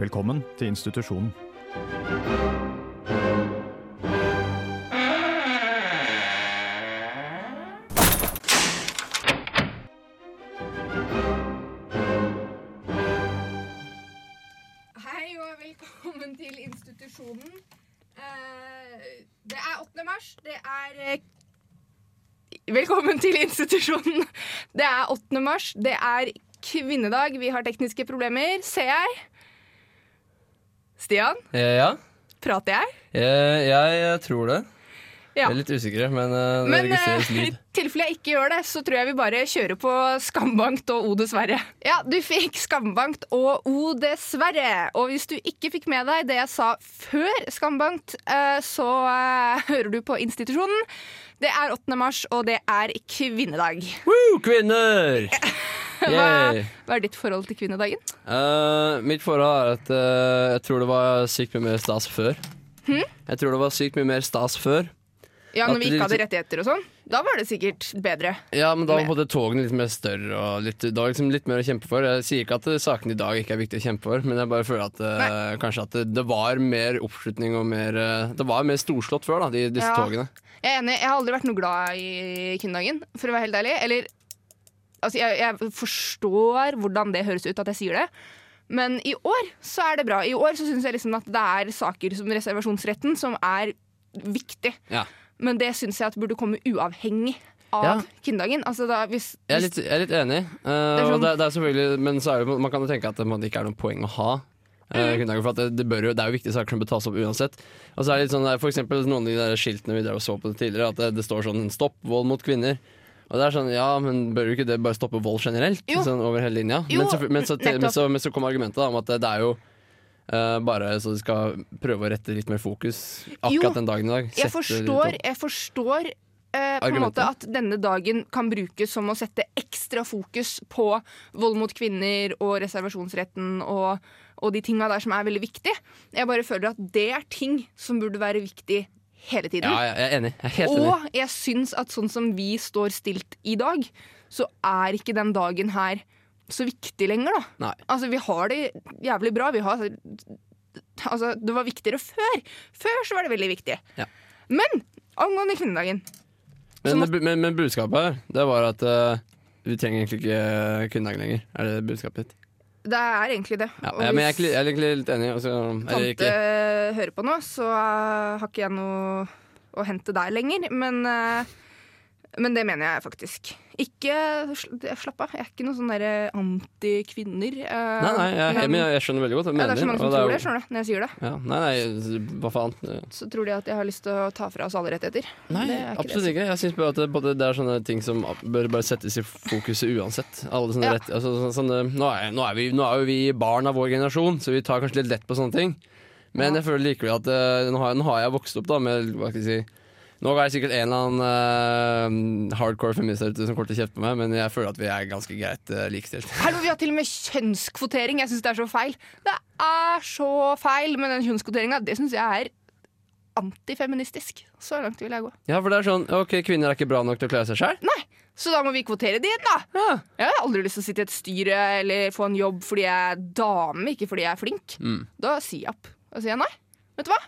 Velkommen til institusjonen. Hei og velkommen til institusjonen. Eh, det er 8. mars. Det er eh, Velkommen til institusjonen. Det er 8. mars. Det er kvinnedag. Vi har tekniske problemer, ser jeg. Stian, Eh, Ja, prater jeg? jeg, jeg, jeg tror det. Ja. Jeg er litt usikker, men uh, det Men registreres lyd. i tilfelle jeg ikke gjør det, så tror jeg vi bare kjører på skambankt og O dessverre. Ja, du fikk skambankt og O dessverre. Og hvis du ikke fikk med deg det jeg sa før skambankt, uh, så uh, hører du på institusjonen. Det er 8. mars, og det er kvinnedag. Woo, kvinner! Hva, hva er ditt forhold til kvinnedagen? Uh, mitt forhold er at uh, jeg tror det var sykt mye mer stas før. Hmm? Jeg tror det var sykt mye mer stas før. Ja, Når vi ikke hadde liksom- rettigheter og sånn. Da var det sikkert bedre. Ja, men da var på togene litt mer større og litt, da var liksom litt mer å kjempe for. Jeg sier ikke at eh, sakene i dag ikke er viktig å kjempe for, men jeg bare føler at eh, kanskje at det, det var mer oppslutning og mer eh, Det var mer storslått før, da, de, disse Ja. togene. Jeg er enig, jeg har aldri vært noe glad i kvinnedagen, for å være helt ærlig. Eller altså, jeg, jeg forstår hvordan det høres ut at jeg sier det. Men i år så er det bra. I år så syns jeg liksom at det er saker som reservasjonsretten som er viktig. Ja. Men det syns jeg at burde komme uavhengig av Ja. kvinnedagen. Altså da, hvis, Jeg er litt, jeg er litt enig, eh, er sånn- det, det er men så det, man kan jo tenke at det ikke er noe poeng å ha. Eh, for det, det, jo, det er jo viktige saker som bør tas opp uansett. Og så er det litt sånn der, For eksempel noen av de der skiltene vi der så på tidligere, at det, det står sånn 'stopp vold mot kvinner'. Og det er sånn, ja, men bør jo ikke det bare stoppe vold generelt? Sånn over hele linja? Jo, men, så, men, så, men, så, men så kom argumentet da, om at det, det er jo Uh, bare så de skal prøve å rette litt mer fokus akkurat Jo, den dagen i dag. jeg forstår, jeg forstår uh, på en måte at denne dagen kan brukes som å sette ekstra fokus på vold mot kvinner og reservasjonsretten og, og de tinga der som er veldig viktige. Jeg bare føler at det er ting som burde være viktig hele tiden. Ja, jeg er enig. Jeg er helt enig. og jeg syns at sånn som vi står stilt i dag, så er ikke den dagen her så viktig lenger, da. Nei. Altså, vi har det jævlig bra. Vi har Altså, det var viktigere før. Før så var det veldig viktig. Ja. Men angående kvinnedagen Men, må- men, men budskapet her, det var at uh, vi trenger egentlig ikke kvinnedagen lenger. Er det budskapet ditt? Det er egentlig det. Ja, ja, men jeg er, jeg er egentlig litt enig. Altså, tante ikke. hører på nå, så har ikke jeg noe å hente der lenger. Men, uh, men det mener jeg faktisk. Ikke sl- Slapp av, jeg er ikke noe sånn anti-kvinner. uh, Nei, nei, jeg, men jeg, jeg skjønner veldig godt hva du ja, mener. det er så mange som tror det, skjønner du, når jeg sier det. Ja, nei, nei, hva faen. Så tror de at jeg har lyst til å ta fra oss alle rettigheter. Nei, absolutt det. ikke. Jeg synes bare at det, det er sånne ting som bør bare settes i fokuset uansett. Alle sånne Ja. rett, altså, sånne, nå, er, nå, er vi, nå er jo vi barn av vår generasjon, så vi tar kanskje litt lett på sånne ting. Men Ja. jeg føler likevel at eh, nå, har, nå har jeg vokst opp da med hva skal jeg si nå er det sikkert en eller annen uh, hardcore feminist som kommer til å kjefte på meg, men jeg føler at vi er ganske greit uh, likestilt. Hallo, vi har til og med kjønnskvotering. Jeg syns det er så feil. Det er så feil med den kjønnskvoteringa. Det syns jeg er antifeministisk. Så langt vil jeg gå. Ja, for det er sånn OK, kvinner er ikke bra nok til å klare seg sjøl. Nei, så da må vi kvotere de inn, da. Ja. Jeg har aldri lyst til å sitte i et styre eller få en jobb fordi jeg er dame, ikke fordi jeg er flink. Mm. Da sier jeg opp. Da sier jeg nei. Vet du hva?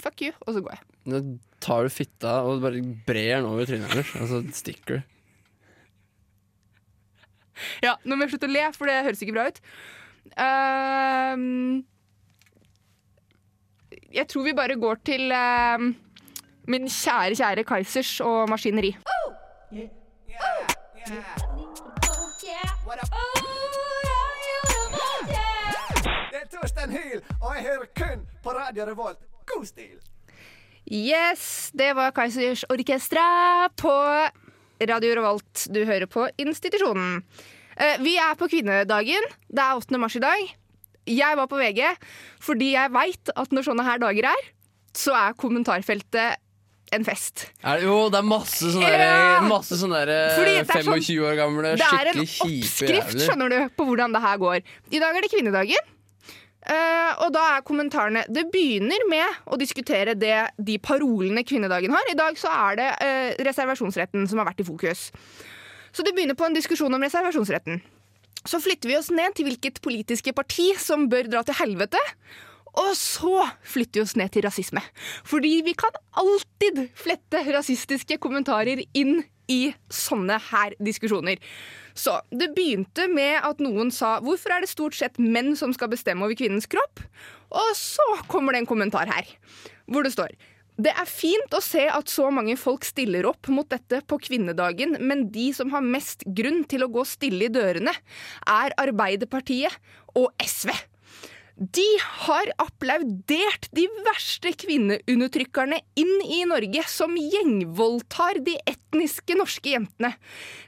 Fuck you. Og så går jeg. Nå tar du fitta og bare brer den over trynet hennes, og så stikker du. Ja, Nå må jeg slutte å le, for det høres ikke bra ut. Uh, jeg tror vi bare går til uh, min kjære, kjære Kaizers og maskineri. Det er Torstein Hyl, og jeg hører kun på Radio Revolt. God stil! Yes, det var Kaizers Orkestra på Radio Revolt. Du hører på Institusjonen. Eh, Vi er på kvinnedagen. Det er 8. mars i dag. Jeg var på VG fordi jeg veit at når sånne her dager er, så er kommentarfeltet en fest. Det, jo, det er masse sånne, Ja! masse sånne der, er 25 sånn- år gamle, Det er en oppskrift skjønner du, på hvordan det her går. I dag er det kvinnedagen. Eh, og da er kommentarene Det begynner med å diskutere det, de parolene kvinnedagen har. I dag så er det uh, reservasjonsretten som har vært i fokus. Så det begynner på en diskusjon om reservasjonsretten. Så flytter vi oss ned til hvilket politiske parti som bør dra til helvete. Og så flytter vi oss ned til rasisme. Fordi vi kan alltid flette rasistiske kommentarer inn i sånne her diskusjoner. Så det begynte med at noen sa 'hvorfor er det stort sett menn som skal bestemme over kvinnens kropp'? Og så kommer det en kommentar her, hvor det står det er fint å se at så mange folk stiller opp mot dette på kvinnedagen, men de som har mest grunn til å gå stille i dørene, er Arbeiderpartiet og SV. De har applaudert de verste kvinneundertrykkerne inn i Norge, som gjengvoldtar de etniske norske jentene.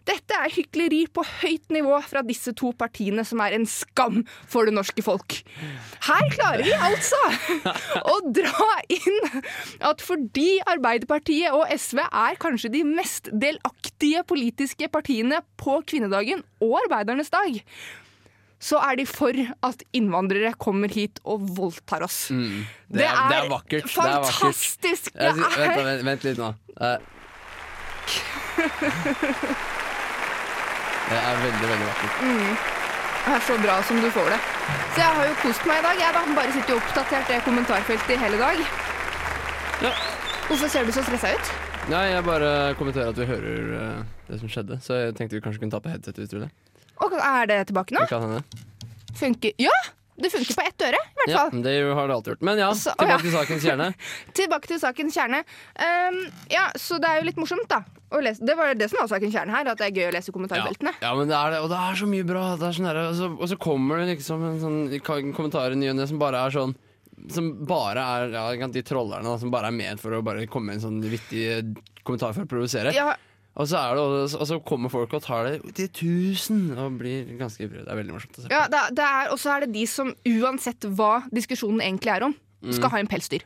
Dette er hykleri på høyt nivå fra disse to partiene, som er en skam for det norske folk. Her klarer vi altså å dra inn at fordi Arbeiderpartiet og SV er kanskje de mest delaktige politiske partiene på kvinnedagen og arbeidernes dag, så er de for at innvandrere kommer hit og voldtar oss. Mm. Det, er, det er vakkert. fantastisk! Det er vakkert. Det Jeg, er, vent, vent, litt nå. Eh. Det er veldig, veldig vakkert. det er så bra som du får det. Så jeg har jo kost meg i dag. Jeg da bare sitter og oppdatert det kommentarfeltet i hele dag. Ja. Hvorfor ser du så stressa ut? Nei, jeg bare kommenterer at vi hører eh, det som skjedde. Så jeg tenkte vi kanskje kunne ta på headsetet hvis du vil det. Og er det tilbake nå? Det kan hende. Funker Ja! Det funker på ett øre, i hvert fall. Ja, det har det alltid gjort. Men ja, Så- å, tilbake ja. til sakens kjerne. Tilbake til sakens kjerne. Ehm, ja, Så det er jo litt morsomt, da. Det var det som var sakens kjerne her, at det er gøy å lese kommentarfeltene. ja, men det er det, og det er så mye bra. Sånn der, og, så, og så kommer det liksom en sånn ka- kommentar i ny og ne som bare er sånn Som bare er ja, de trollerne da, som bare er med for å bare komme med en sånn vittig eh, kommentar for å provosere. Ja, Og, så er det, og så kommer folk og tar det til tusen og blir ganske ivrige. Det er veldig morsomt å se. ja det, det er, Og så er det de som uansett hva diskusjonen egentlig er om, Mm. skal ha en pelsdyr.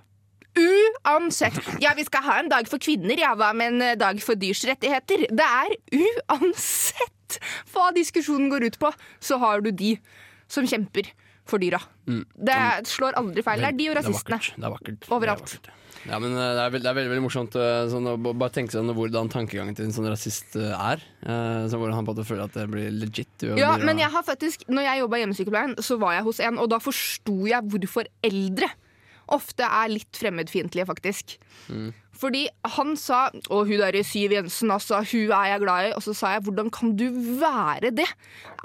Uansett. Ja, vi skal ha en dag for kvinner, ja, hva med en eh, dag for dyrs rettigheter? Det er uansett hva diskusjonen går ut på, så har du de som kjemper for dyra. Det slår aldri feil. Det er de og rasistene. Det er vakkert. Det er vakkert. Overalt. Det er vakkert. Ja, men eh, det er, veld, det er veldig, veldig morsomt eh, sånn, å bare tenke seg hvordan tankegangen til en sånn rasist eh, er. Så hvordan han på en måte føler at det blir legit. Ja, men jeg har faktisk, når jeg jobba i hjemmesykepleien, så var jeg hos en, og da forsto jeg hvorfor eldre ofte er litt fremmedfiendtlige, faktisk. Fordi han sa Å, hun der Siv Jensen, altså, hun er jeg glad i. Og så sa jeg hvordan kan du være det?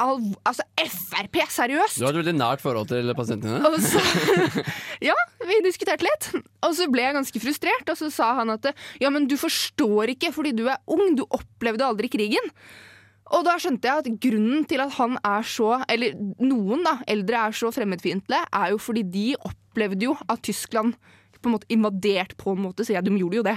Al altså, Frp, seriøst? Du har et veldig nært forhold til pasientene dine. Og så, ja, vi diskuterte litt. Og så ble jeg ganske frustrert, og så sa han at ja, men du forstår ikke fordi du er ung, du opplevde aldri krigen. Og da skjønte jeg at grunnen til at han er så, eller noen da, eldre er så fremmedfiendtlige, er jo fordi de opplevde jo at Tyskland på en måte invadert på en måte, så ja, de gjorde jo det.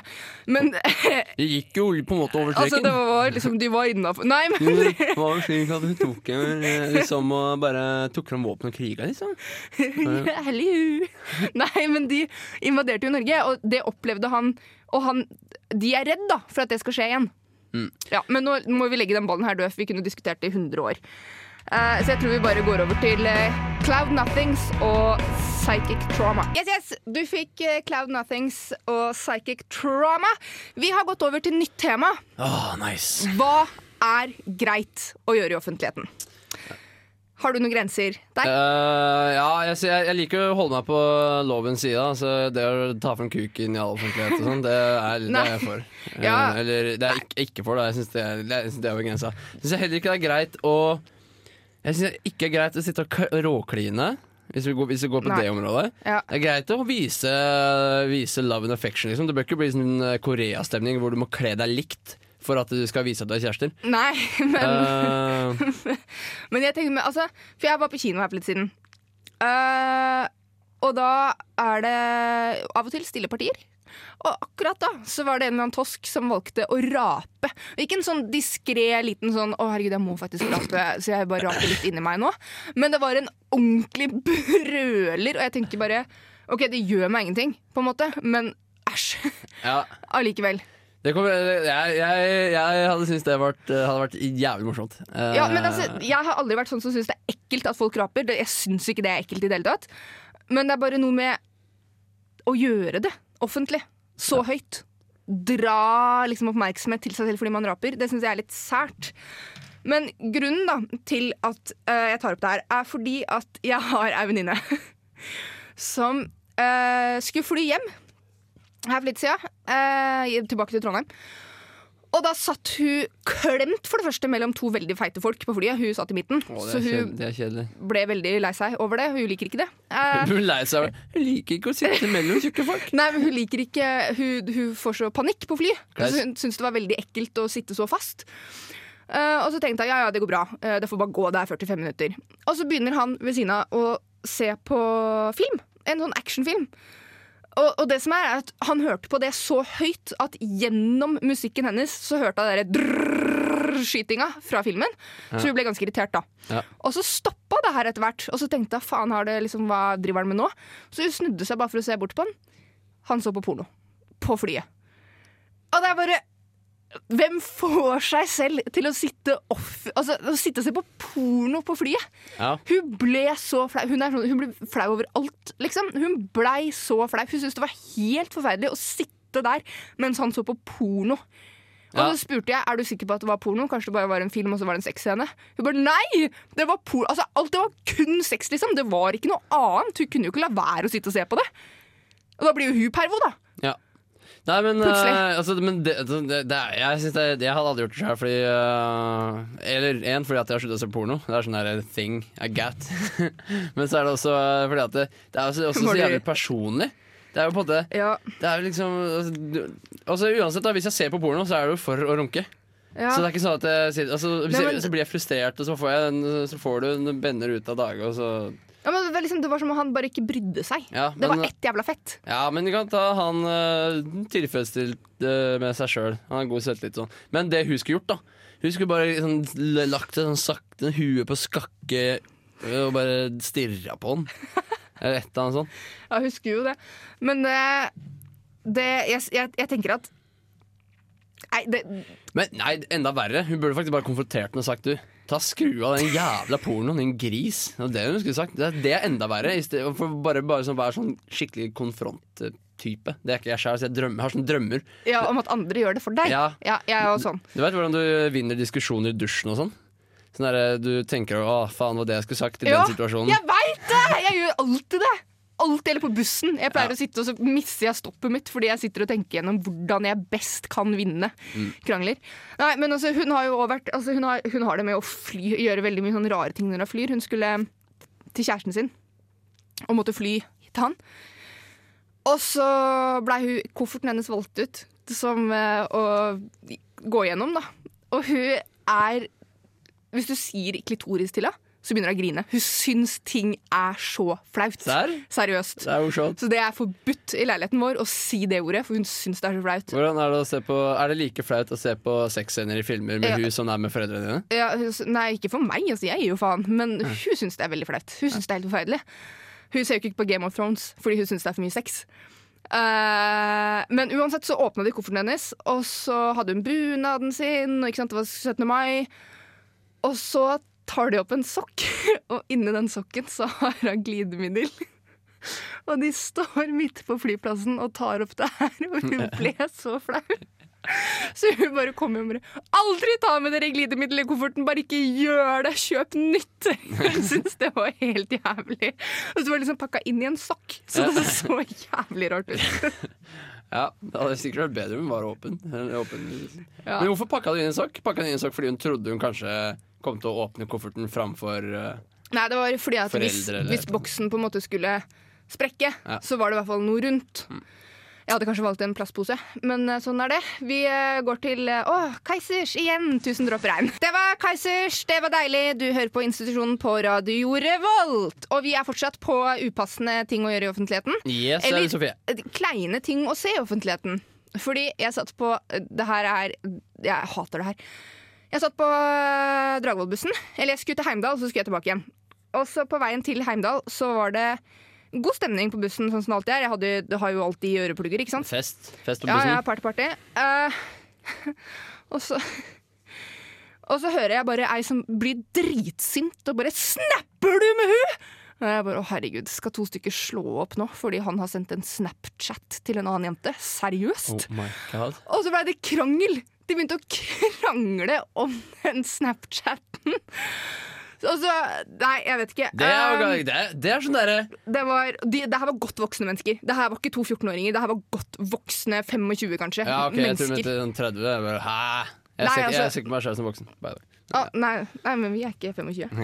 Men Det gikk jo på en måte over altså, det var liksom, de var innafor Nei, men Det var jo slik at hun tok eh, liksom og bare tok fram våpen og kriga, liksom. Hello. Nei, men de invaderte jo Norge, og det opplevde han. Og han, de er redd da, for at det skal skje igjen. Ja, Men nå må vi legge den ballen her død, for vi kunne diskutert det i 100 år. Eh, så jeg tror vi bare går over til uh, Cloud Nothings og Psychic Trauma. Yes, yes! Du fikk uh, Cloud Nothings og Psychic Trauma. Vi har gått over til nytt tema. Oh, nice. Hva er greit å gjøre i offentligheten? Har du noen grenser der? Uh, ja, jeg, jeg, jeg liker å holde meg på lovens side. Altså, det å ta fram kuken i all offentlighet og sånn, det, det er jeg for. Ja. eller det er ikke, ikke for, da. Jeg syns det, jeg synes det er over grensa. Jeg syns heller ikke det er greit å Jeg synes det ikke er greit å sitte og råkline. Hvis vi, går, hvis vi går på Nei. det området. Ja. Det er greit å vise, vise love and affection. Liksom. Det bør ikke bli sånn Koreastemning Korea-stemning hvor du må kle deg likt for at du skal vise at du er kjærester. Nei, men uh. Men jeg tenker med, altså, For jeg var på kino her for litt siden. Uh, og da er det av og til stille partier. Og akkurat da så var det en eller annen tosk som valgte å rape. Og Ikke en sånn diskré liten sånn 'Å, herregud, jeg må faktisk rape', så jeg bare raper litt inni meg nå. Men det var en ordentlig brøler, og jeg tenker bare OK, det gjør meg ingenting, på en måte, men æsj. ja. Allikevel. Det kommer, jeg, jeg, jeg hadde syntes det vært, hadde vært jævlig morsomt. Eh, Ja, men altså, Jeg har aldri vært sånn som syns det er ekkelt at folk raper. Jeg syns ikke det er ekkelt i det hele tatt. Men det er bare noe med å gjøre det offentlig. Så høyt. Dra liksom oppmerksomhet til seg selv fordi man raper. Det syns jeg er litt sært. Men grunnen da, til at uh, jeg tar opp det her, er fordi at jeg har ei venninne som uh, skulle fly hjem her for litt siden, Uh, tilbake til Trondheim. Og da satt hun klemt for det første mellom to veldig feite folk på flyet. Hun satt i midten, Å, så hun kjedelig, ble veldig lei seg over det. Hun liker ikke det. Eh, Hun lei seg Hun liker ikke å sitte mellom tjukke folk. Nei, men hun liker ikke Hun, hun får så panikk på fly. Hun syns det var veldig ekkelt å sitte så fast. Eh, og så tenkte jeg ja, ja, det går bra. Eh, det får bare gå, det er 45 minutter. Og så begynner han ved siden av å se på film. En sånn actionfilm. Og, og det som er, er at han hørte på det så høyt at gjennom musikken hennes så hørte han den derre skytinga fra filmen. Så hun ble ganske irritert, da. Ja. Og så stoppa det her etter hvert. Og så tenkte jeg faen, har det liksom, hva driver han med nå? Så hun snudde seg bare for å se bort på han. Han så på porno. På flyet. Og det er bare Hvem får seg selv til å sitte, off, altså, å sitte og se på porno på flyet? Ja. Hun ble så flau. Hun, er sånn, hun ble flau over alt, liksom. Hun blei så flau. Hun syntes det var helt forferdelig å sitte der mens han så på porno. Og Ja. så spurte jeg er du sikker på at det var porno. Kanskje det bare var en film, og så var det en sexscene. Hun bare nei! Det var porno. Altså, alt det var kun sex, liksom. Det var ikke noe annet. Hun kunne jo ikke la være å sitte og se på det. Og da blir jo hun pervo, da. Nei, men, eh, altså, men det, det, det er, jeg, synes det, jeg hadde aldri gjort det sjøl fordi uh, Eller én fordi at jeg har sluttet å se porno. Det er sånn der thing I got. men så er det også eh, fordi at det, det er også, også så jævlig personlig. Det er jo på en måte Ja. Det er jo liksom altså, altså Uansett, da, hvis jeg ser på porno, så er det jo for å runke. ja. Så det er ikke sånn at jeg altså, Nei, jeg, Så blir jeg frustrert, og så får, jeg så får du en benner ut av dage, og så Ja, men det, var liksom, det var som om han bare ikke brydde seg. Ja, det var ett jævla fett. Ja, men du kan ta han uh, tilfredsstilt eh, med seg sjøl. Han har god selvtillit sånn. Men det hun skulle gjort, da Hun skulle bare liksom, l- lagt det sånn sakte huet på skakke øh, og bare stirra på han. Eller et eller annet sånt. Ja, jeg husker jo det. Men eh, det, jeg, jeg, jeg tenker at Nei, det, Men nei, enda verre. Hun burde faktisk bare konfrontert henne og sagt du, ta skru av den jævla pornoen, din gris. Det er hun skulle sagt. Det, det er enda verre. For bare, bare sånn, være sånn skikkelig konfronttype. Det er ikke jeg sjøl, jeg drømmer, har sånne drømmer. ja, om at andre gjør det for deg. Ja. jeg er jo sånn. Du vet hvordan du vinner diskusjoner i dusjen og sånn? Sånn der, Du tenker 'å, faen, hva det jeg skulle sagt i Ja, den situasjonen'. jeg veit det! Jeg gjør alltid det. Alltid eller på bussen. Jeg pleier Ja. å sitte og så mister jeg stoppet mitt fordi jeg sitter og tenker gjennom hvordan jeg best kan vinne Mm. krangler. Nei, men altså, hun har jo også vært altså, hun, har, hun har det med å fly, gjøre veldig mye sånne rare ting når hun flyr. Hun skulle til kjæresten sin og måtte fly til han. Og så blei kofferten hennes valgt ut som eh, å gå gjennom, da. Og hun er Hvis du sier klitoris til henne, så begynner hun å grine. Hun syns ting er så flaut. Der? Seriøst. Det er morsomt. Så det er forbudt i leiligheten vår å si det ordet, for hun syns det er så flaut. Hvordan Er det å se på Er det like flaut å se på sexscener i filmer med Ja. hun som er med foreldrene dine? Ja, nei, ikke for meg, altså, jeg gir jo faen. Men hun syns det er veldig flaut. Hun syns det er helt forferdelig. Hun ser jo ikke på Game of Thrones fordi hun syns det er for mye sex. Uh, men uansett så åpna de kofferten hennes, og så hadde hun bunaden sin, og det var 17. mai. Og så tar de opp en sokk, og inni den sokken så har hun glidemiddel. Og de står midt på flyplassen og tar opp det her, og hun ble så flau. Så hun bare kom hjem og bare Aldri ta med dere glidemiddel i kofferten, bare ikke gjør det! Kjøp nytt! Hun syntes det var helt jævlig. Og så var det liksom pakka inn i en sokk, så det så jævlig rart ut. Ja, Det hadde sikkert vært bedre om hun var åpen. Åpen. Ja. Men hvorfor pakka du inn en sokk? Pakka hun inn en sokk fordi hun trodde hun kanskje kom til å åpne kofferten framfor uh, Nei, det var fordi at hvis, eller- hvis boksen på en måte skulle sprekke, Ja. Mm. så var det i hvert fall noe rundt. Jeg hadde kanskje valgt en plastpose, men eh, sånn er det. Vi eh, går til Å, Keisers igjen! Tusen dråper regn. Det var Keisers, det var deilig. Du hører på institusjonen på Radio Revolt. Og vi er fortsatt på upassende ting å gjøre i offentligheten. Yes, Eller- Sofie. Kleine ting å se i offentligheten. Fordi jeg satt på Det her er Jeg hater det her. Jeg satt på eh, Dragvoll-bussen. Eller jeg skulle til Heimdal, så skulle jeg tilbake igjen. Og så på veien til Heimdal så var det god stemning på bussen, sånn som det alltid er. Jeg hadde, det har jo alltid øreplugger, ikke sant? Fest. Fest på bussen. ja, ja, party, party. Uh, og så Og så hører jeg bare ei som blir dritsint og bare 'Snapper du med hun?' Og jeg bare, å herregud, Skal to stykker slå opp nå fordi han har sendt en Snapchat til en annen jente? Seriøst? Oh my god. Og så blei det krangel De begynte å krangle om den Snapchaten. Og så Nei, jeg vet ikke. Det er, Um, det er, det er sånn derre det, var, de, det her var godt voksne mennesker. Det her var ikke to 14-åringer. Det her var godt voksne 25, kanskje. Ja, ok, jeg tror vi sånn 30. Jeg bare, Hæ? Jeg Nei, ser, altså- jeg ser ikke meg selv som voksen. Ah, nei, nei, men vi er ikke 25.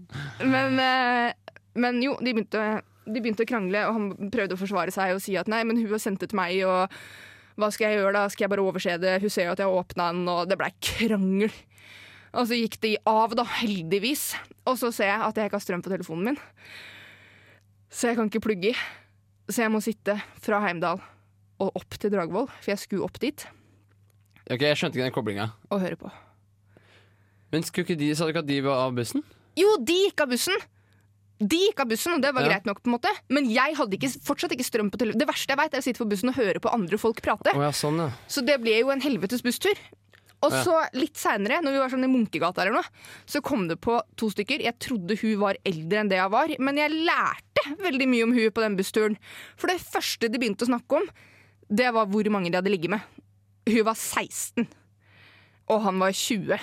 Men, eh, men jo, de begynte, de begynte å krangle, og han prøvde å forsvare seg og si at nei, men hun har sendt det til meg, og hva skal jeg gjøre da? Skal jeg bare overse det? Hun ser jo at jeg har åpna den, og det blei krangel. Og så gikk de av, da, heldigvis. Og så ser jeg at jeg ikke har strøm på telefonen min. Så jeg kan ikke plugge i. Så jeg må sitte fra Heimdal og opp til Dragvoll, for jeg skulle opp dit Ok, Jeg skjønte ikke den koblinga. og høre på. Men skulle ikke de, sa du ikke at de var av bussen? Jo, de gikk av bussen! De gikk av bussen, og det var Ja. greit nok. på en måte Men jeg hadde ikke, fortsatt ikke strøm på telefonen. Det verste jeg vet, er å sitte på bussen og høre på andre folk prate. Oh, ja, sånn, ja. Så det ble jo en helvetes busstur. Og så litt seinere, når vi var sånn i Munkegata eller noe, så kom det på to stykker. Jeg trodde hun var eldre enn det jeg var, men jeg lærte veldig mye om hun på den bussturen. For det første de begynte å snakke om, det var hvor mange de hadde ligget med. Hun var 16, og han var 20.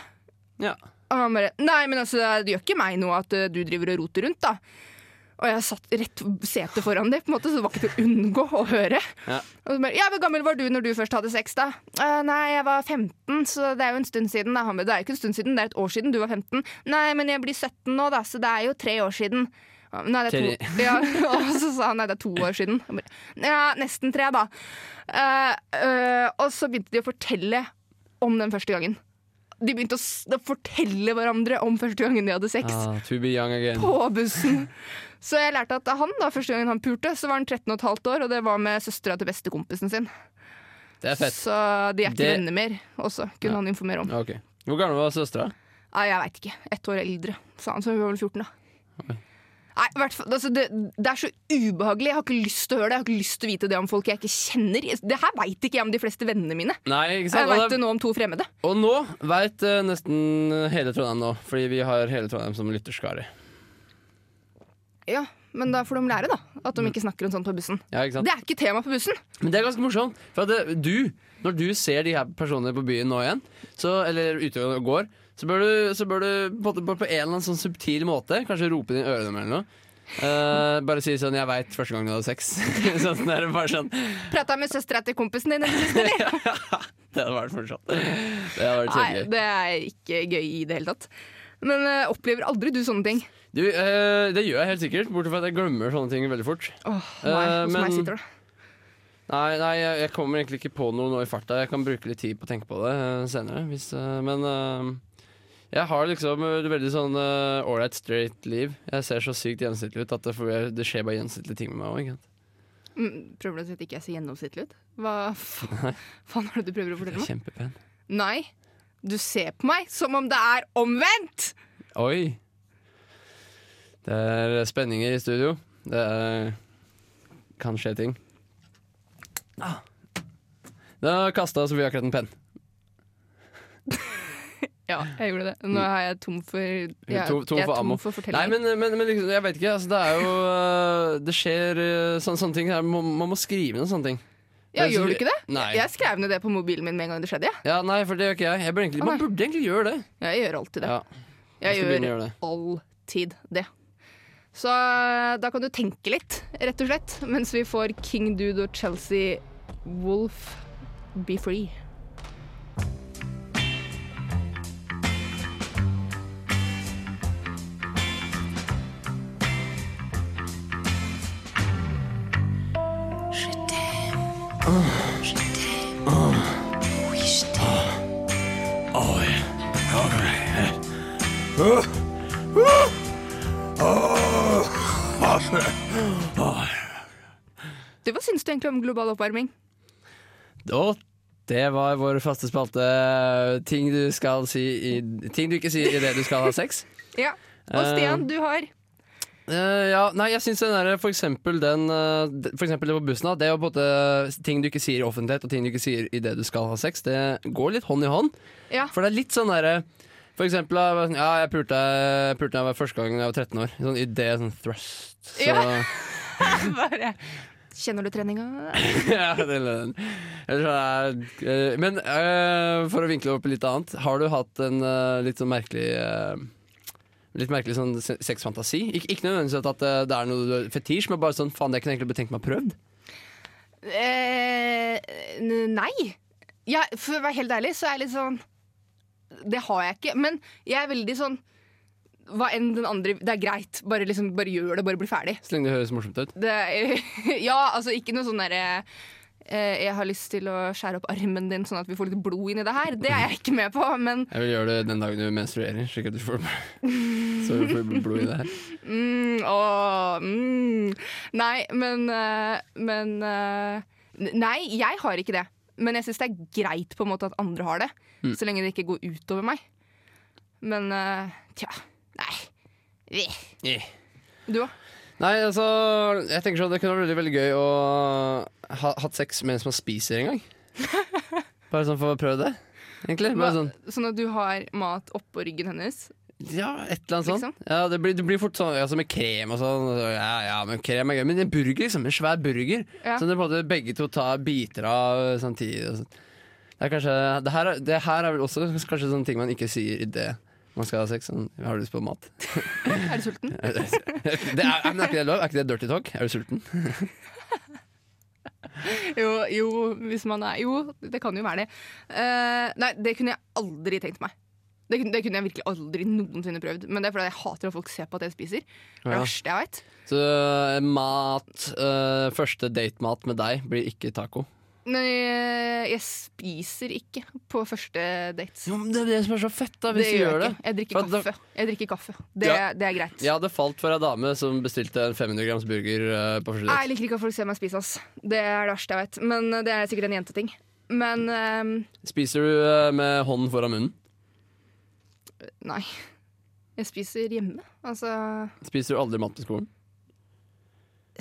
ja. Og han bare Nei, men altså, det gjør ikke meg noe at eh, du driver og roter rundt, da. Og jeg satt rett setet foran det, på en måte, så det var ikke til å unngå å høre. Ja. Og så bare, ja, Hvor gammel var du når du først hadde sex, da? «Eh, nei, jeg var 15, så det er jo en stund siden. Da. Han bare, det er jo ikke en stund siden, det er et år siden du var 15. Nei, men jeg blir 17 nå, da, så det er jo tre år siden. Nei, det er to. Ja, og så sa han nei, det er to år siden. Bare, Ja, nesten tre, da. Uh, uh, og så begynte de å fortelle om den første gangen. De begynte å, fortelle hverandre om første gangen de hadde sex. Ah. På bussen. Så jeg lærte at han da, første gangen han pulte, så var han 13 og et halvt år, og det var med søstera til bestekompisen sin. Det er fett. Så de er ikke Det- venner mer også, kunne han informere om. Okay. ok. Hvor gammel var søstera? Ah, jeg veit ikke. Ett år eldre, sa han, så hun var vel 14, da. Nei, hvert fall, altså det, det er så ubehagelig. Jeg har ikke lyst til å høre det. Jeg har ikke lyst til å vite det om folk jeg ikke kjenner. Det her veit ikke jeg om de fleste vennene mine. Nei, ikke Jeg sant? veit Og, det nå om to fremmede. og nå veit nesten hele Trondheim nå, fordi vi har hele Trondheim som lytterskare. Ja, Men da får de lære, da. At de ikke snakker om sånt på bussen. Ja, ikke sant? Det er ikke tema på bussen. Men det er ganske morsomt. For at du, når du ser de her personene på byen nå igjen, så, eller ute og går, så bør du, så bør du på, på, en eller annen sånn subtil måte kanskje rope det i ørene eller noe. Uh, bare si sånn 'jeg veit første gang du hadde sex'. sånn, det er bare sånn Prata med søstera til kompisen din eller? Det hadde vært morsomt. Det hadde vært Nei, det er ikke gøy i det hele tatt. Men uh, opplever aldri du sånne ting? Du, uh, det gjør jeg helt sikkert, bortsett fra at jeg glemmer sånne ting veldig fort. Oh, nei, hos men- meg sitter det. Nei, nei jeg, kommer egentlig ikke på noe nå i farta. Jeg kan bruke litt tid på å tenke på det senere. Hvis, men jeg har liksom et veldig sånn ålreit straight liv. Jeg ser så sykt gjennomsnittlig ut at det, får, det skjer bare gjennomsnittlige ting med meg òg. Mm, prøver du å si at ikke jeg ser gjennomsnittlig ut? Hva faen er det du prøver å fortelle meg? Kjempepen. Nei, du ser på meg som om det er omvendt! Oi! Det er spenninger i studio. Det er, kan skje ting. Ah. Da kasta Sofie akkurat en penn. Ja, jeg gjorde det. Nå er jeg tom for Jeg, er tom- tom jeg for er ammo. tom for Nei, men, men, men liksom, jeg vet ikke. Altså, det er jo øh, Det skjer øh, sånne, sånne ting her. Man, man må skrive ned sånne ting. ja, jeg gjør du ikke det? Nei. Jeg skrev ned det på mobilen min med en gang det skjedde. Ja. Ja, nei, for det gjør ikke jeg. jeg burde egentlig, man burde egentlig gjøre det. Jeg gjør alltid det. Ja, Jeg jeg gjør det. alltid det. Så eh, da kan du tenke litt, rett og slett, mens vi får King Dude og Chelsea Wolf Be Free. Du, egentlig om global oppvarming? Og det var vår faste spalte. Ting du si i, Ting du ikke sier idet du skal ha sex. Ja. Og Stian, Stian, du har uh, ja, nei, jeg syns den derre for eksempel den eh, For eksempel det på bussen, da. Det er jo måte ting du ikke sier i offentlighet, og ting du ikke sier idet du skal ha sex. Det går litt hånd i hånd. Ja. For det er litt sånn derre For eksempel, sånn, ja, jeg pulte, da jeg var første gang jeg var 13 år. Sånn idé, sånn thrust. Så, Ja. Bare Kjenner du treninga? ja, det lønner. Er, eh, men uh, for å vinkle opp litt annet, har du hatt en uh, litt sånn merkelig uh, Litt merkelig sånn se- sexfantasi? Ik ikke nødvendigvis at det er noe fetisj, men bare sånn faen, det kunne jeg egentlig betenkt meg prøvd. Nei. Ja, for å være helt ærlig, så er jeg litt sånn Det har jeg ikke. Men jeg er veldig sånn Hva enn den andre Det er greit. Bare, liksom, bare gjør det, bare bli ferdig. Så lenge det høres morsomt ut. Det, ja, altså ikke noe sånn derre eh, Jeg har lyst til å skjære opp armen din sånn at vi får litt blod inn i det her. Det er jeg ikke med på, men Jeg vil gjøre det den dagen du menstruerer, slik at du får, så du får blod i det her. mm, åh, mm. Nei, men eh, Men eh, Nei, jeg har ikke det. Men jeg syns det er greit på en måte at andre har det. Så lenge det ikke går utover meg. Men tja. Nei. Yeah. Du òg? Nei, altså Jeg tenker sånn Det kunne vært veldig, veldig gøy å ha hatt sex mens man spiser en gang. Bare sånn for å prøve det. Egentlig. Bare sånn Sånn at du har mat oppå ryggen hennes? Ja, et eller annet Liksom? sånt. Ja, det blir, det blir fort sånn altså med krem og sånn. Ja, ja, men krem er gøy. Men en burger, liksom. En svær burger. Ja. Det en måte begge to tar biter av samtidig. Og sånn. Det er kanskje det her, er- det her er vel også kanskje sånne ting man ikke sier idet man skal ha sex. Sånn, har du lyst på mat? Er du sulten? det er, er ikke det lov? Er ikke det dirty talk? Er du sulten? Jo, jo, hvis man er Jo, det kan jo være det. Uh, nei, det kunne jeg aldri tenkt meg. Det, det kunne jeg virkelig aldri noensinne prøvd. Men det er fordi jeg hater at folk ser på at jeg spiser. Det er det Ja. verste jeg vet. Så eh, mat uh, Første datemat med deg blir ikke taco. Men jeg, jeg spiser ikke på første date. Jo, men Det er det som er så fett, da, hvis du gjør det. Jeg drikker For da- kaffe. Jeg drikker kaffe. Det, Ja. det er greit. Jeg hadde falt for ei dame som bestilte en 500 grams burger eh, på første date. Jeg liker ikke at folk ser meg spise. ass. Det er det verste jeg vet. Men eh, det er sikkert en jenteting. Men um... Spiser du eh, med hånden foran munnen? nei. Jeg spiser hjemme. Altså Spiser du aldri mat på skolen?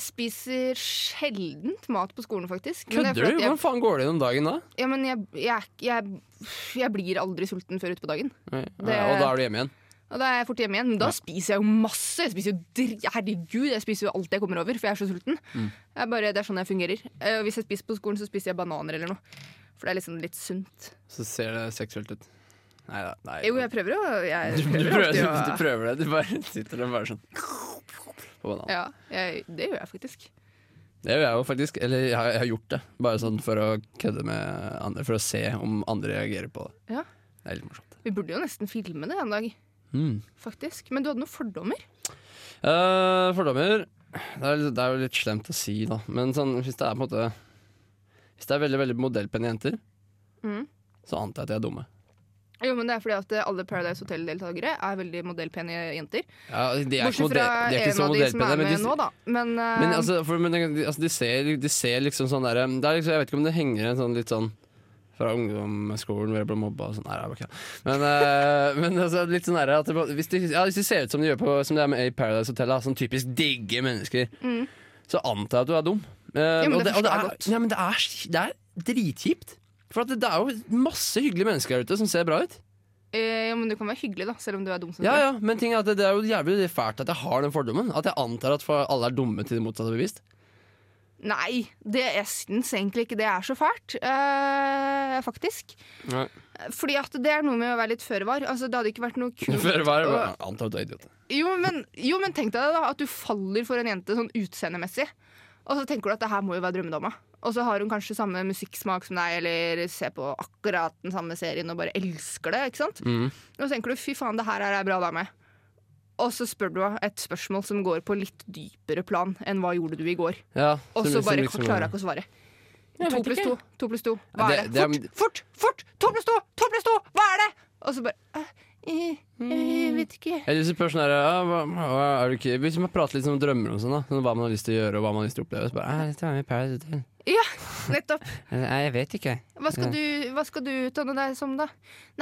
Spiser sjeldent mat på skolen, faktisk. Er Kødder du? Hvordan faen går det gjennom dagen da? Ja, men jeg, jeg, jeg, jeg blir aldri sulten før utpå dagen. Nei. Det- Ja, og da er du hjemme igjen? Og da er jeg fort hjemme igjen. Men da Ja. spiser jeg jo masse. Jeg spiser jo dr Herregud, jeg spiser jo alt jeg kommer over, for jeg er så sulten. Mm. Jeg bare, det er sånn jeg fungerer. Eh, og hvis jeg spiser på skolen, så spiser jeg bananer eller noe. For det er liksom litt sunt. Så ser det seksuelt ut. Nei da. Nei. Jo, jeg prøver å jeg du, du, prøver prøver, du, prøver det. Du bare sitter og bare sånn på banan. Ja, jeg, det gjør jeg faktisk. Det gjør jeg jo faktisk. Eller jeg har, jeg har gjort det. Bare sånn for å kødde med andre. For å se om andre reagerer på det. Ja. Det er litt morsomt. Vi burde jo nesten filme det en dag, Mm. faktisk. Men du hadde noen fordommer? Uh, fordommer det er, det er jo litt slemt å si, da. Men sånn, hvis det er på en måte Hvis det er veldig veldig modellpene jenter, mm. så antar jeg at de er dumme. Jo, men det er fordi at eh, alle Paradise Hotel-deltakere er veldig modellpene jenter. Ja, de er Bortsett fra de er en av de som er Men, med de, nå, da. Men, uh, men, altså, for, men altså, de, ser, de ser liksom sånn derre er liksom, Jeg vet ikke om det henger en sånn litt sånn fra ungdomsskolen hvor jeg ble mobba og sånn. Nei, kødd. Men, uh, men altså, litt sånn derre hvis, de, ja, hvis de ser ut som de gjør på Som de er med i Paradise Hotel, da, sånn typisk digge mennesker, Mm. så antar jeg at du er dum. Uh, Ja, men og det og det, er, godt. ja, men det er, det er dritkjipt. For det, det er jo masse hyggelige mennesker der ute som ser bra ut. eh, ja, men du kan være hyggelig, da, selv om du er dum. som Ja, ja, Men ting er at det, det er jo jævlig fælt at jeg har den fordommen. At jeg antar at alle er dumme til det motsatte er bevist. Nei, det, jeg syns egentlig ikke det er så fælt, eh, faktisk. Nei. Fordi at det er noe med å være litt føre var. Altså, det hadde ikke vært noe kult Føre var Antar du er idiot. jo, men, jo, men tenk deg det da, at du faller for en jente sånn utseendemessig. Og så tenker du at det her må jo være drømmedama. Og så har hun kanskje samme musikksmak som deg, eller ser på akkurat den samme serien og bare elsker det. ikke sant? Mm. Og så tenker du fy faen, det her er ei bra dame. Og så spør du henne et spørsmål som går på litt dypere plan enn hva gjorde du i går. Ja, Og så bare liksom- klarer jeg ikke å svare. To pluss to, to pluss to. Hva er det- Fort, fort, fort! To pluss to, to pluss to! Hva er det? Og så bare Jeg vet ikke. Jeg hvis du spør sånn ja, er du ikke, Hvis man prater litt om drømmer og sånn, da sånn, hva man har lyst til å gjøre og hva man har lyst til å oppleve, så bare dette var med Paradise Hotel. Ja, nettopp. Nei, jeg vet ikke. Hva skal, du, hva skal du utdanne deg som, da?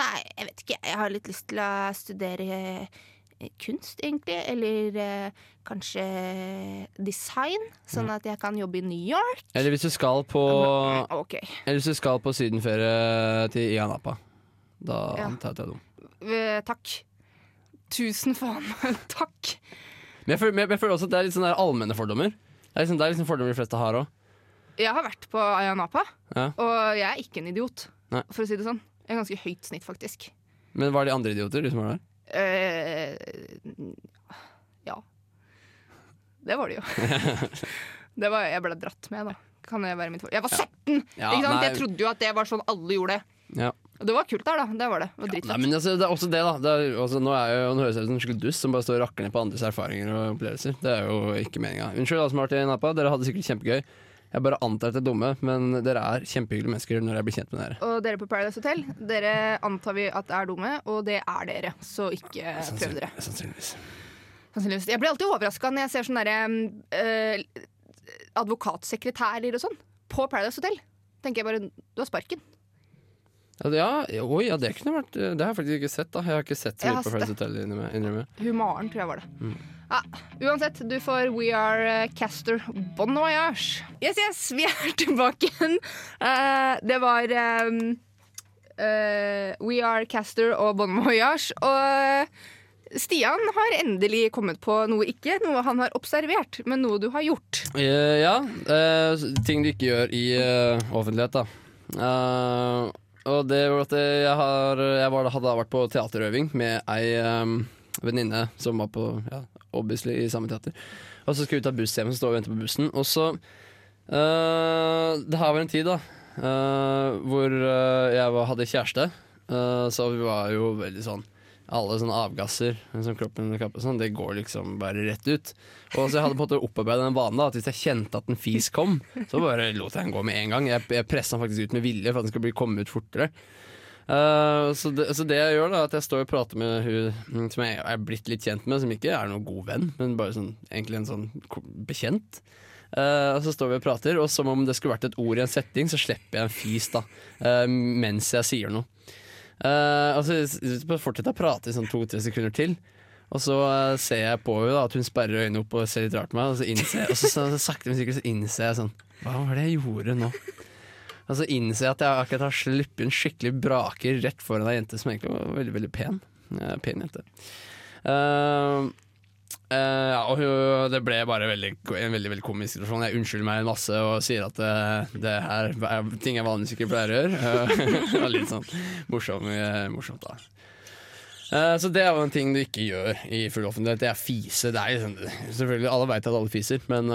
Nei, jeg vet ikke. Jeg har litt lyst til å studere eh, kunst, egentlig. Eller eh, kanskje design, sånn at jeg kan jobbe i New York. Eller hvis du skal på okay. Eller hvis du skal på sydenferie til Ianapa. Da Ja. antar jeg at du er dum. Eh, takk. Tusen faen. takk. Men jeg føler, men jeg føler også at det er litt sånne allmenne fordommer. Det er liksom, det er liksom fordommer de fleste har òg. Jeg har vært på Ayanapa, Ja. og jeg er ikke en idiot, Nei. for å si det sånn. Jeg er ganske høyt snitt, faktisk. Men var de andre idioter, de som var der? Uh, ja. Det var det jo. det var, jeg ble dratt med, da. Kan jeg være mitt for... Jeg var 17! Ja, sant? Jeg trodde jo at det var sånn alle gjorde. det. Ja. Og det var kult der, da. Det var det. det var Nei, men altså, det er også det, da. Det er, altså, nå, er jeg, jo- nå høres jeg ut som en skikkelig dust som bare står og rakker ned på andres erfaringer og opplevelser. Det er jo ikke meninga. Unnskyld alle som har vært i Napa, dere hadde sikkert kjempegøy. Jeg bare antar at det er dumme, men dere er kjempehyggelige mennesker når jeg blir kjent med dere. Og dere på Paradise Hotel, dere antar vi at er dumme, og det er dere. Så ikke prøv dere. Sannsynligvis. Sannsynligvis. Jeg blir alltid overraska når jeg ser sånne derre øh, advokatsekretærer og sånn på Paradise Hotel. Tenker jeg bare du har sparken. Ja, oi, ja, det kunne vært Det har jeg faktisk ikke sett, da. Jeg har ikke sett så mye på Friends Hotel, innrømme. innrømme. Hun Maren, tror jeg var det. Mm. Ja, uansett, du får We Are eh, Caster Bon Voyage. Yes, yes, vi er tilbake igjen. Uh, det var um, uh, We Are Caster og Bon Voyage. Og Stian har endelig kommet på noe ikke, noe han har observert, men noe du har gjort. Uh, ja. eh, ting du ikke gjør i offentlighet, da. Og det var at jeg, har, jeg var, hadde vært på teaterøving med ei um, venninne som var på ja, obviously i samme teater. Og så skulle vi ta buss hjem, så står vi og venter på bussen. Og så uh, Det her var en tid da uh, hvor eh, jeg var, hadde kjæreste. uh, så vi var jo veldig sånn alle sånne avgasser, som kroppen kapper sånn, det går liksom bare rett ut. Og så jeg hadde på en måte opparbeidet den vanen da, at hvis jeg kjente at en fis kom, så bare lot jeg den gå med en gang. Jeg, jeg pressa den faktisk ut med vilje for at den skulle komme ut fortere. Uh, så, det, så det jeg gjør, da, at jeg står og prater med hun som jeg er blitt litt kjent med, som ikke er noen god venn, men bare sånn, egentlig en sånn bekjent. Uh, og så står vi og prater, og som om det skulle vært et ord i en setting, så slipper jeg en fis da, uh, mens jeg sier noe. Uh, altså, jeg fortsetter å prate i sånn to-tre sekunder til. Og så uh, ser jeg på henne at hun sperrer øynene opp og ser litt rart på meg. Og så, innser, og så, så, så sakte, men sikkert så innser jeg sånn Hva var det jeg gjorde nå? Og så innser jeg at jeg akkurat har sluppet en skikkelig braker rett foran ei jente som egentlig var veldig veldig pen. Uh, pen jente. Eh, eh, ja, og hun, det ble bare veldig, en veldig veldig komisk situasjon. Jeg unnskylder meg masse og sier at det, det her er ting jeg vanligvis ikke pleier å gjøre. Uh, litt sånn morsom, eh, morsomt, da. Eh, Så det er jo en ting du ikke gjør i full offentlighet. Det er fise. Det er liksom, selvfølgelig, Alle vet at alle fiser, men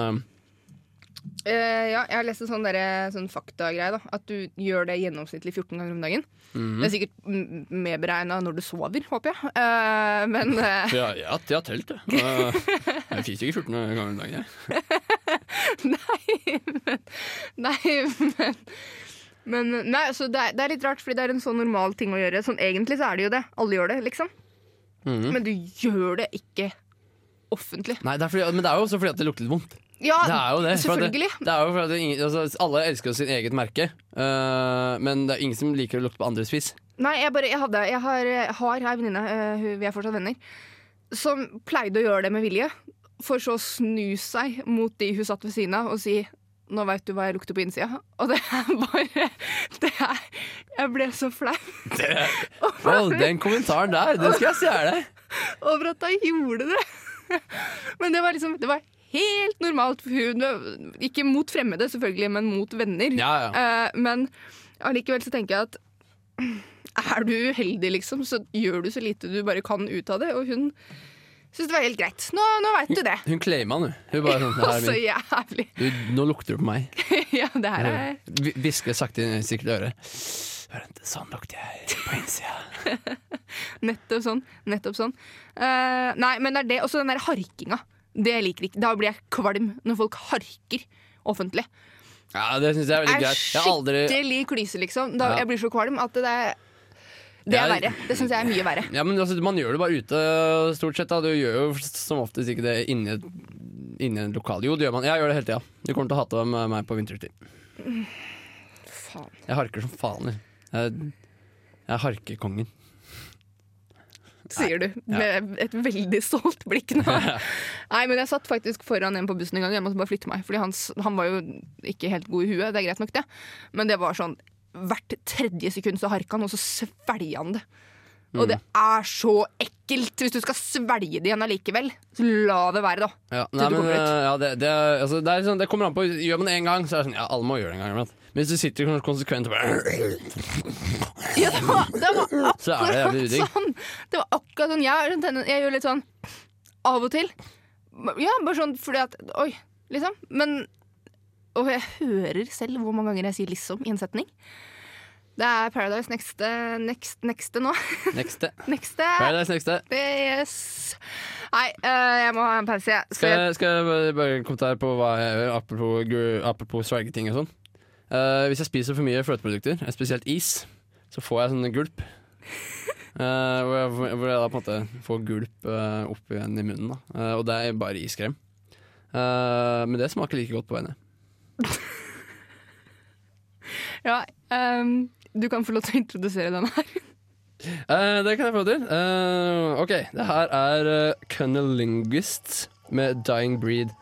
Eh, ja, jeg har lest en sånn, sånn faktagreie. da At du gjør det gjennomsnittlig 14 ganger om dagen. Mhm. Det er sikkert mm, medberegna når du sover, håper jeg. Uh, men uh... ja, ja, jeg har telt, det. Uh, Jeg fikk ikke 14 ganger om dagen. jeg. Nei, men Nei, men men nei, så det, er, det er litt rart, fordi det er en sånn normal ting å gjøre. Sånn, egentlig så er det jo det. Alle gjør det, liksom. Mhm. Men du gjør det ikke offentlig. Nei, det er fordi, Men det er jo også fordi at det lukter litt vondt. Ja, Det er jo det. selvfølgelig. Det, det er jo for at det, altså, alle elsker sin eget merke, uh, men det er ingen som liker å lukte på andres fis. Nei, jeg, bare, jeg, hadde, jeg har, har ei venninne, uh, vi er fortsatt venner, som pleide å gjøre det med vilje. For så å snu seg mot de hun satt ved siden av, og si 'nå veit du hva jeg lukter på innsida'. Og det er bare det er, Jeg ble så flau oh, den kommentaren der, den skal jeg stjele! over at hun gjorde det. Men det var liksom Det var helt normalt hun. Ikke mot fremmede, selvfølgelig, men mot venner. Ja, ja. Uh, men allikevel så tenker jeg at er du uheldig, liksom, så gjør du så lite du bare kan ut av det. Og hun syntes det var helt greit. Nå, nå veit du det. Hun claima den, hun. bare sånn, det Så jævlig. Du, nå lukter du på meg. Ja, det her er Hvisker sakte inn i sikkert øret. Sånn lukter jeg på innsida. nettopp sånn. Nettopp sånn. Uh, nei, men det er det. Også den der harkinga. Det liker ikke. Da blir jeg kvalm når folk harker offentlig. Ja, det syns jeg er veldig greit. Jeg er aldri skikkelig klyse, liksom. Da, Ja. Jeg blir så kvalm at det er Det er verre. Det syns jeg er mye verre. Ja, men altså, Man gjør det bare ute, stort sett. da Du gjør jo som oftest ikke det inni inni en lokal. Jo, det gjør man. Jeg gjør det hele tida. Du kommer til å hate med meg på vinterstid. Faen. Jeg harker som faen. Jeg, jeg er harkekongen. Sier du med et veldig stolt blikk nå. Nei, men jeg satt faktisk foran en på bussen en gang. Jeg måtte bare flytte meg, Fordi han, han var jo ikke helt god i huet. Det er greit nok, det. Men det var sånn hvert tredje sekund så harka han, og så svelga han det. Og det er så ekkelt! Hvis du skal svelge det igjen allikevel, så la det være, da. Ja, nei, men, ja, det, det, altså, det, sånn, det kommer an på Gjør man det én gang, så er det sånn Ja, alle må gjøre det en gang. Men hvis du sitter kon- konsekvent og bare Ja, det var, det var Så er det sånn. Det var akkurat sånn. Jeg, jeg gjør litt sånn av og til. Ja, bare sånn fordi at Oi, liksom. Men Og jeg hører selv hvor mange ganger jeg sier 'liksom' i en setning. Det er Paradise Nexte next, neste nå. Nexte. nexte. Paradise Nexte. Yes. Nei, uh, jeg må ha en pause, jeg. Skal jeg skal jeg bare- kommentere en kommentar på hva jeg gjør, apropos, apropos svergeting og sånn. Uh, hvis jeg spiser for mye fløteprodukter, spesielt is, så får jeg sånne gulp. Uh, hvor, jeg, hvor jeg da på en måte får gulp opp igjen i munnen. Da. Og det er bare iskrem. Men det smaker like godt på vegne. Ja, ehm, du kan få lov til å introdusere den her. Uh, det kan jeg få til. Uh, ok, det her er uh, Cunnilinguist med Dying Breed.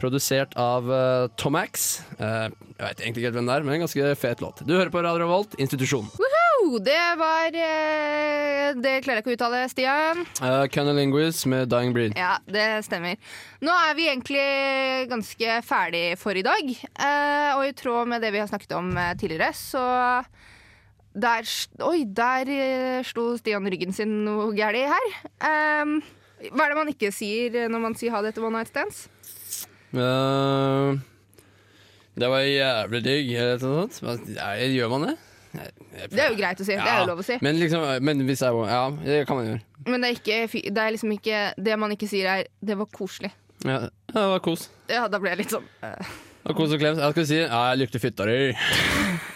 Produsert av uh, Tomax. Uh, jeg vet egentlig ikke helt hvem det er, men en ganske fet låt. Du hører på Radio Revolt, Institusjon. Woohoo! det var uh, Det klarer jeg ikke å uttale, Stian. Uh, Cunnilinguist med Dying Breed. Ja, det stemmer. Nå er vi egentlig ganske ferdig for i dag. Og i tråd med det vi har snakket om tidligere, så der, Oi, der eh, slo Stian ryggen sin noe gærent her. Um, hva er det man ikke sier når man sier ha det etter one night stands? Uh, det var jævlig digg, eller noe sånt. Gjør man det? Jeg- jeg- Det er jo greit å si. Det er jo lov å si. Men liksom, men hvis jeg Ja, det kan man gjøre. Men det er, ikke, det er liksom ikke Det man ikke sier, er 'det var koselig'. Ja, ja, det var kos. Ja, da ble jeg litt sånn uh. Det var kos og klems. Jeg skal si Ja, jeg lukter fytta di.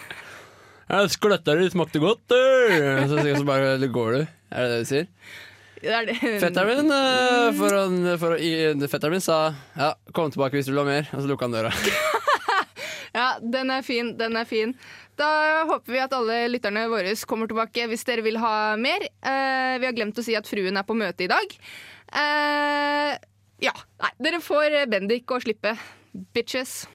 Skløtta di smakte godt, du. Så, så bare går du. Er det det du sier? det er. Fetteren min, eh, for å, for å, fetteren min sa ja, kom tilbake hvis du vil ha mer, og så lukka han døra. Ja, den er fin, den er fin. Da håper vi at alle lytterne våre kommer tilbake hvis dere vil ha mer. Eh, vi har glemt å si at fruen er på møte i dag. Eh, ja, nei, dere får Bendik å slippe. Bitches.